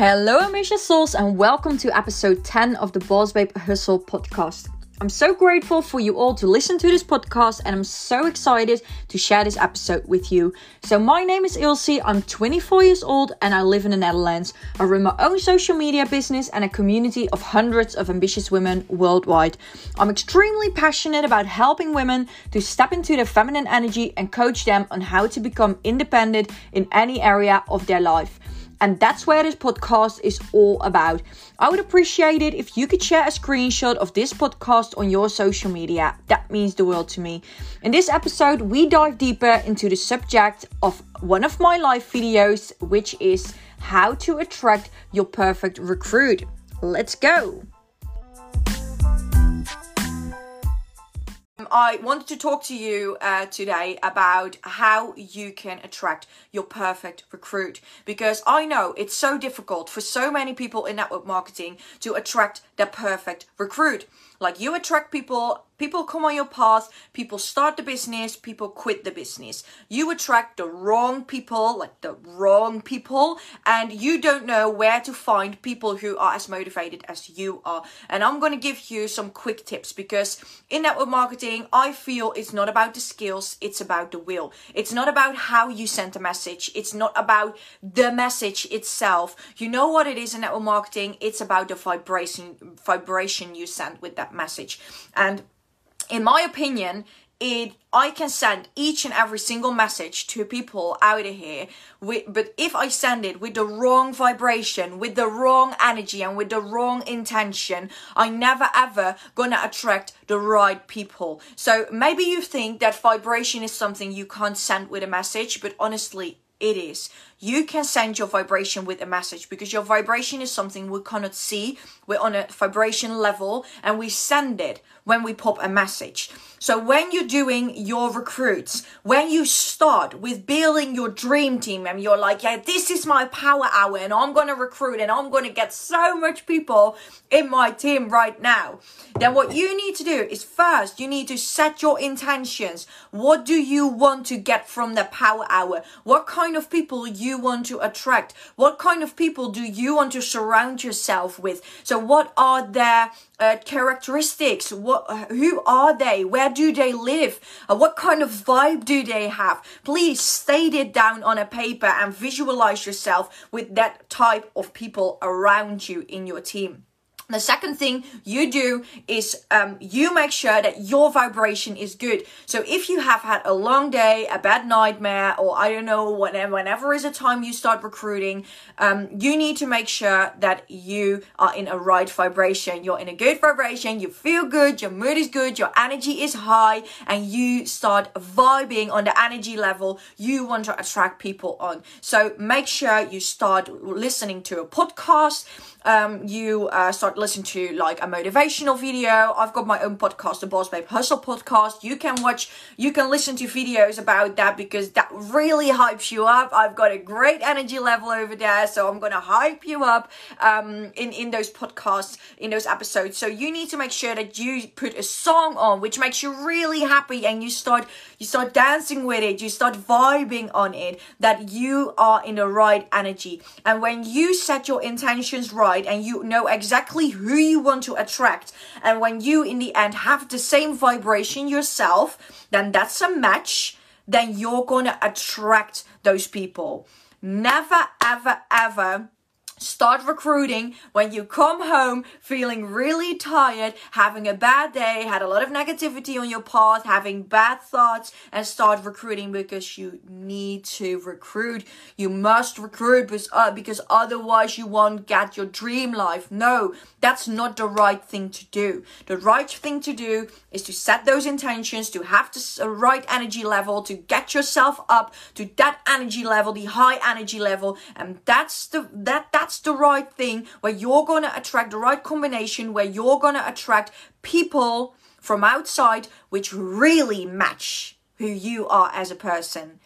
Hello, ambitious souls, and welcome to episode 10 of the Boss Babe Hustle podcast. I'm so grateful for you all to listen to this podcast, and I'm so excited to share this episode with you. So, my name is Ilse, I'm 24 years old, and I live in the Netherlands. I run my own social media business and a community of hundreds of ambitious women worldwide. I'm extremely passionate about helping women to step into their feminine energy and coach them on how to become independent in any area of their life. And that's where this podcast is all about. I would appreciate it if you could share a screenshot of this podcast on your social media. That means the world to me. In this episode, we dive deeper into the subject of one of my live videos, which is how to attract your perfect recruit. Let's go. I wanted to talk to you uh, today about how you can attract your perfect recruit because I know it's so difficult for so many people in network marketing to attract their perfect recruit. Like you attract people, people come on your path, people start the business, people quit the business. You attract the wrong people, like the wrong people, and you don't know where to find people who are as motivated as you are. And I'm going to give you some quick tips because in network marketing, I feel it's not about the skills, it's about the will. It's not about how you send a message, it's not about the message itself. You know what it is in network marketing? It's about the vibration vibration you send with that that message. And in my opinion, it I can send each and every single message to people out of here with, but if I send it with the wrong vibration, with the wrong energy and with the wrong intention, I never ever gonna attract the right people. So maybe you think that vibration is something you can't send with a message, but honestly it is. You can send your vibration with a message because your vibration is something we cannot see. We're on a vibration level and we send it when we pop a message. So when you're doing your recruits, when you start with building your dream team and you're like, yeah, this is my power hour and I'm going to recruit and I'm going to get so much people in my team right now. Then what you need to do is first you need to set your intentions. What do you want to get from the power hour? What kind of people you want to attract? What kind of people do you want to surround yourself with? So what are their uh, characteristics? What, who are they? Where where do they live? Uh, what kind of vibe do they have? Please state it down on a paper and visualize yourself with that type of people around you in your team. The second thing you do is um, you make sure that your vibration is good. So if you have had a long day, a bad nightmare, or I don't know, whenever, whenever is a time you start recruiting, um, you need to make sure that you are in a right vibration. You're in a good vibration. You feel good. Your mood is good. Your energy is high, and you start vibing on the energy level you want to attract people on. So make sure you start listening to a podcast um, you uh, start listening to like a motivational video. I've got my own podcast, the Boss Babe Hustle podcast. You can watch, you can listen to videos about that because that really hypes you up. I've got a great energy level over there, so I'm gonna hype you up um, in in those podcasts, in those episodes. So you need to make sure that you put a song on which makes you really happy, and you start you start dancing with it, you start vibing on it. That you are in the right energy, and when you set your intentions right and you know exactly who you want to attract. And when you in the end have the same vibration yourself then that's a match then you're going to attract those people. Never ever ever Start recruiting when you come home feeling really tired, having a bad day, had a lot of negativity on your path, having bad thoughts, and start recruiting because you need to recruit. You must recruit because, uh, otherwise you won't get your dream life. No, that's not the right thing to do. The right thing to do is to set those intentions, to have the uh, right energy level, to get yourself up to that energy level, the high energy level, and that's the that that that's the right thing where you're going to attract the right combination where you're going to attract people from outside which really match who you are as a person.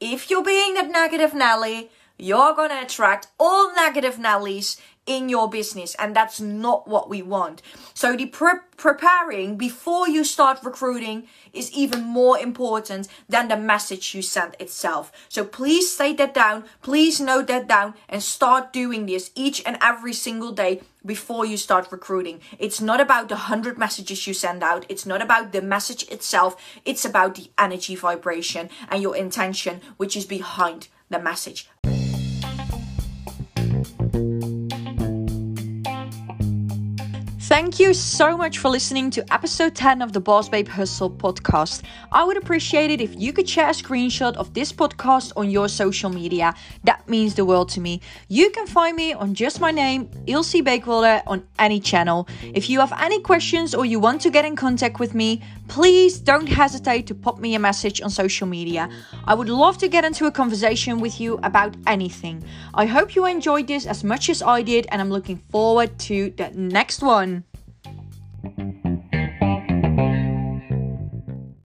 If you're being that negative Nelly, you're going to attract all negative Nellies in your business and that's not what we want. So the pre- preparing before you start recruiting is even more important than the message you send itself. So please state that down, please note that down and start doing this each and every single day before you start recruiting. It's not about the 100 messages you send out. It's not about the message itself. It's about the energy vibration and your intention, which is behind the message. Thank you so much for listening to episode 10 of the Boss Babe Hustle podcast. I would appreciate it if you could share a screenshot of this podcast on your social media. That means the world to me. You can find me on just my name, Ilse Beekwilde, on any channel. If you have any questions or you want to get in contact with me, please don't hesitate to pop me a message on social media. I would love to get into a conversation with you about anything. I hope you enjoyed this as much as I did, and I'm looking forward to the next one.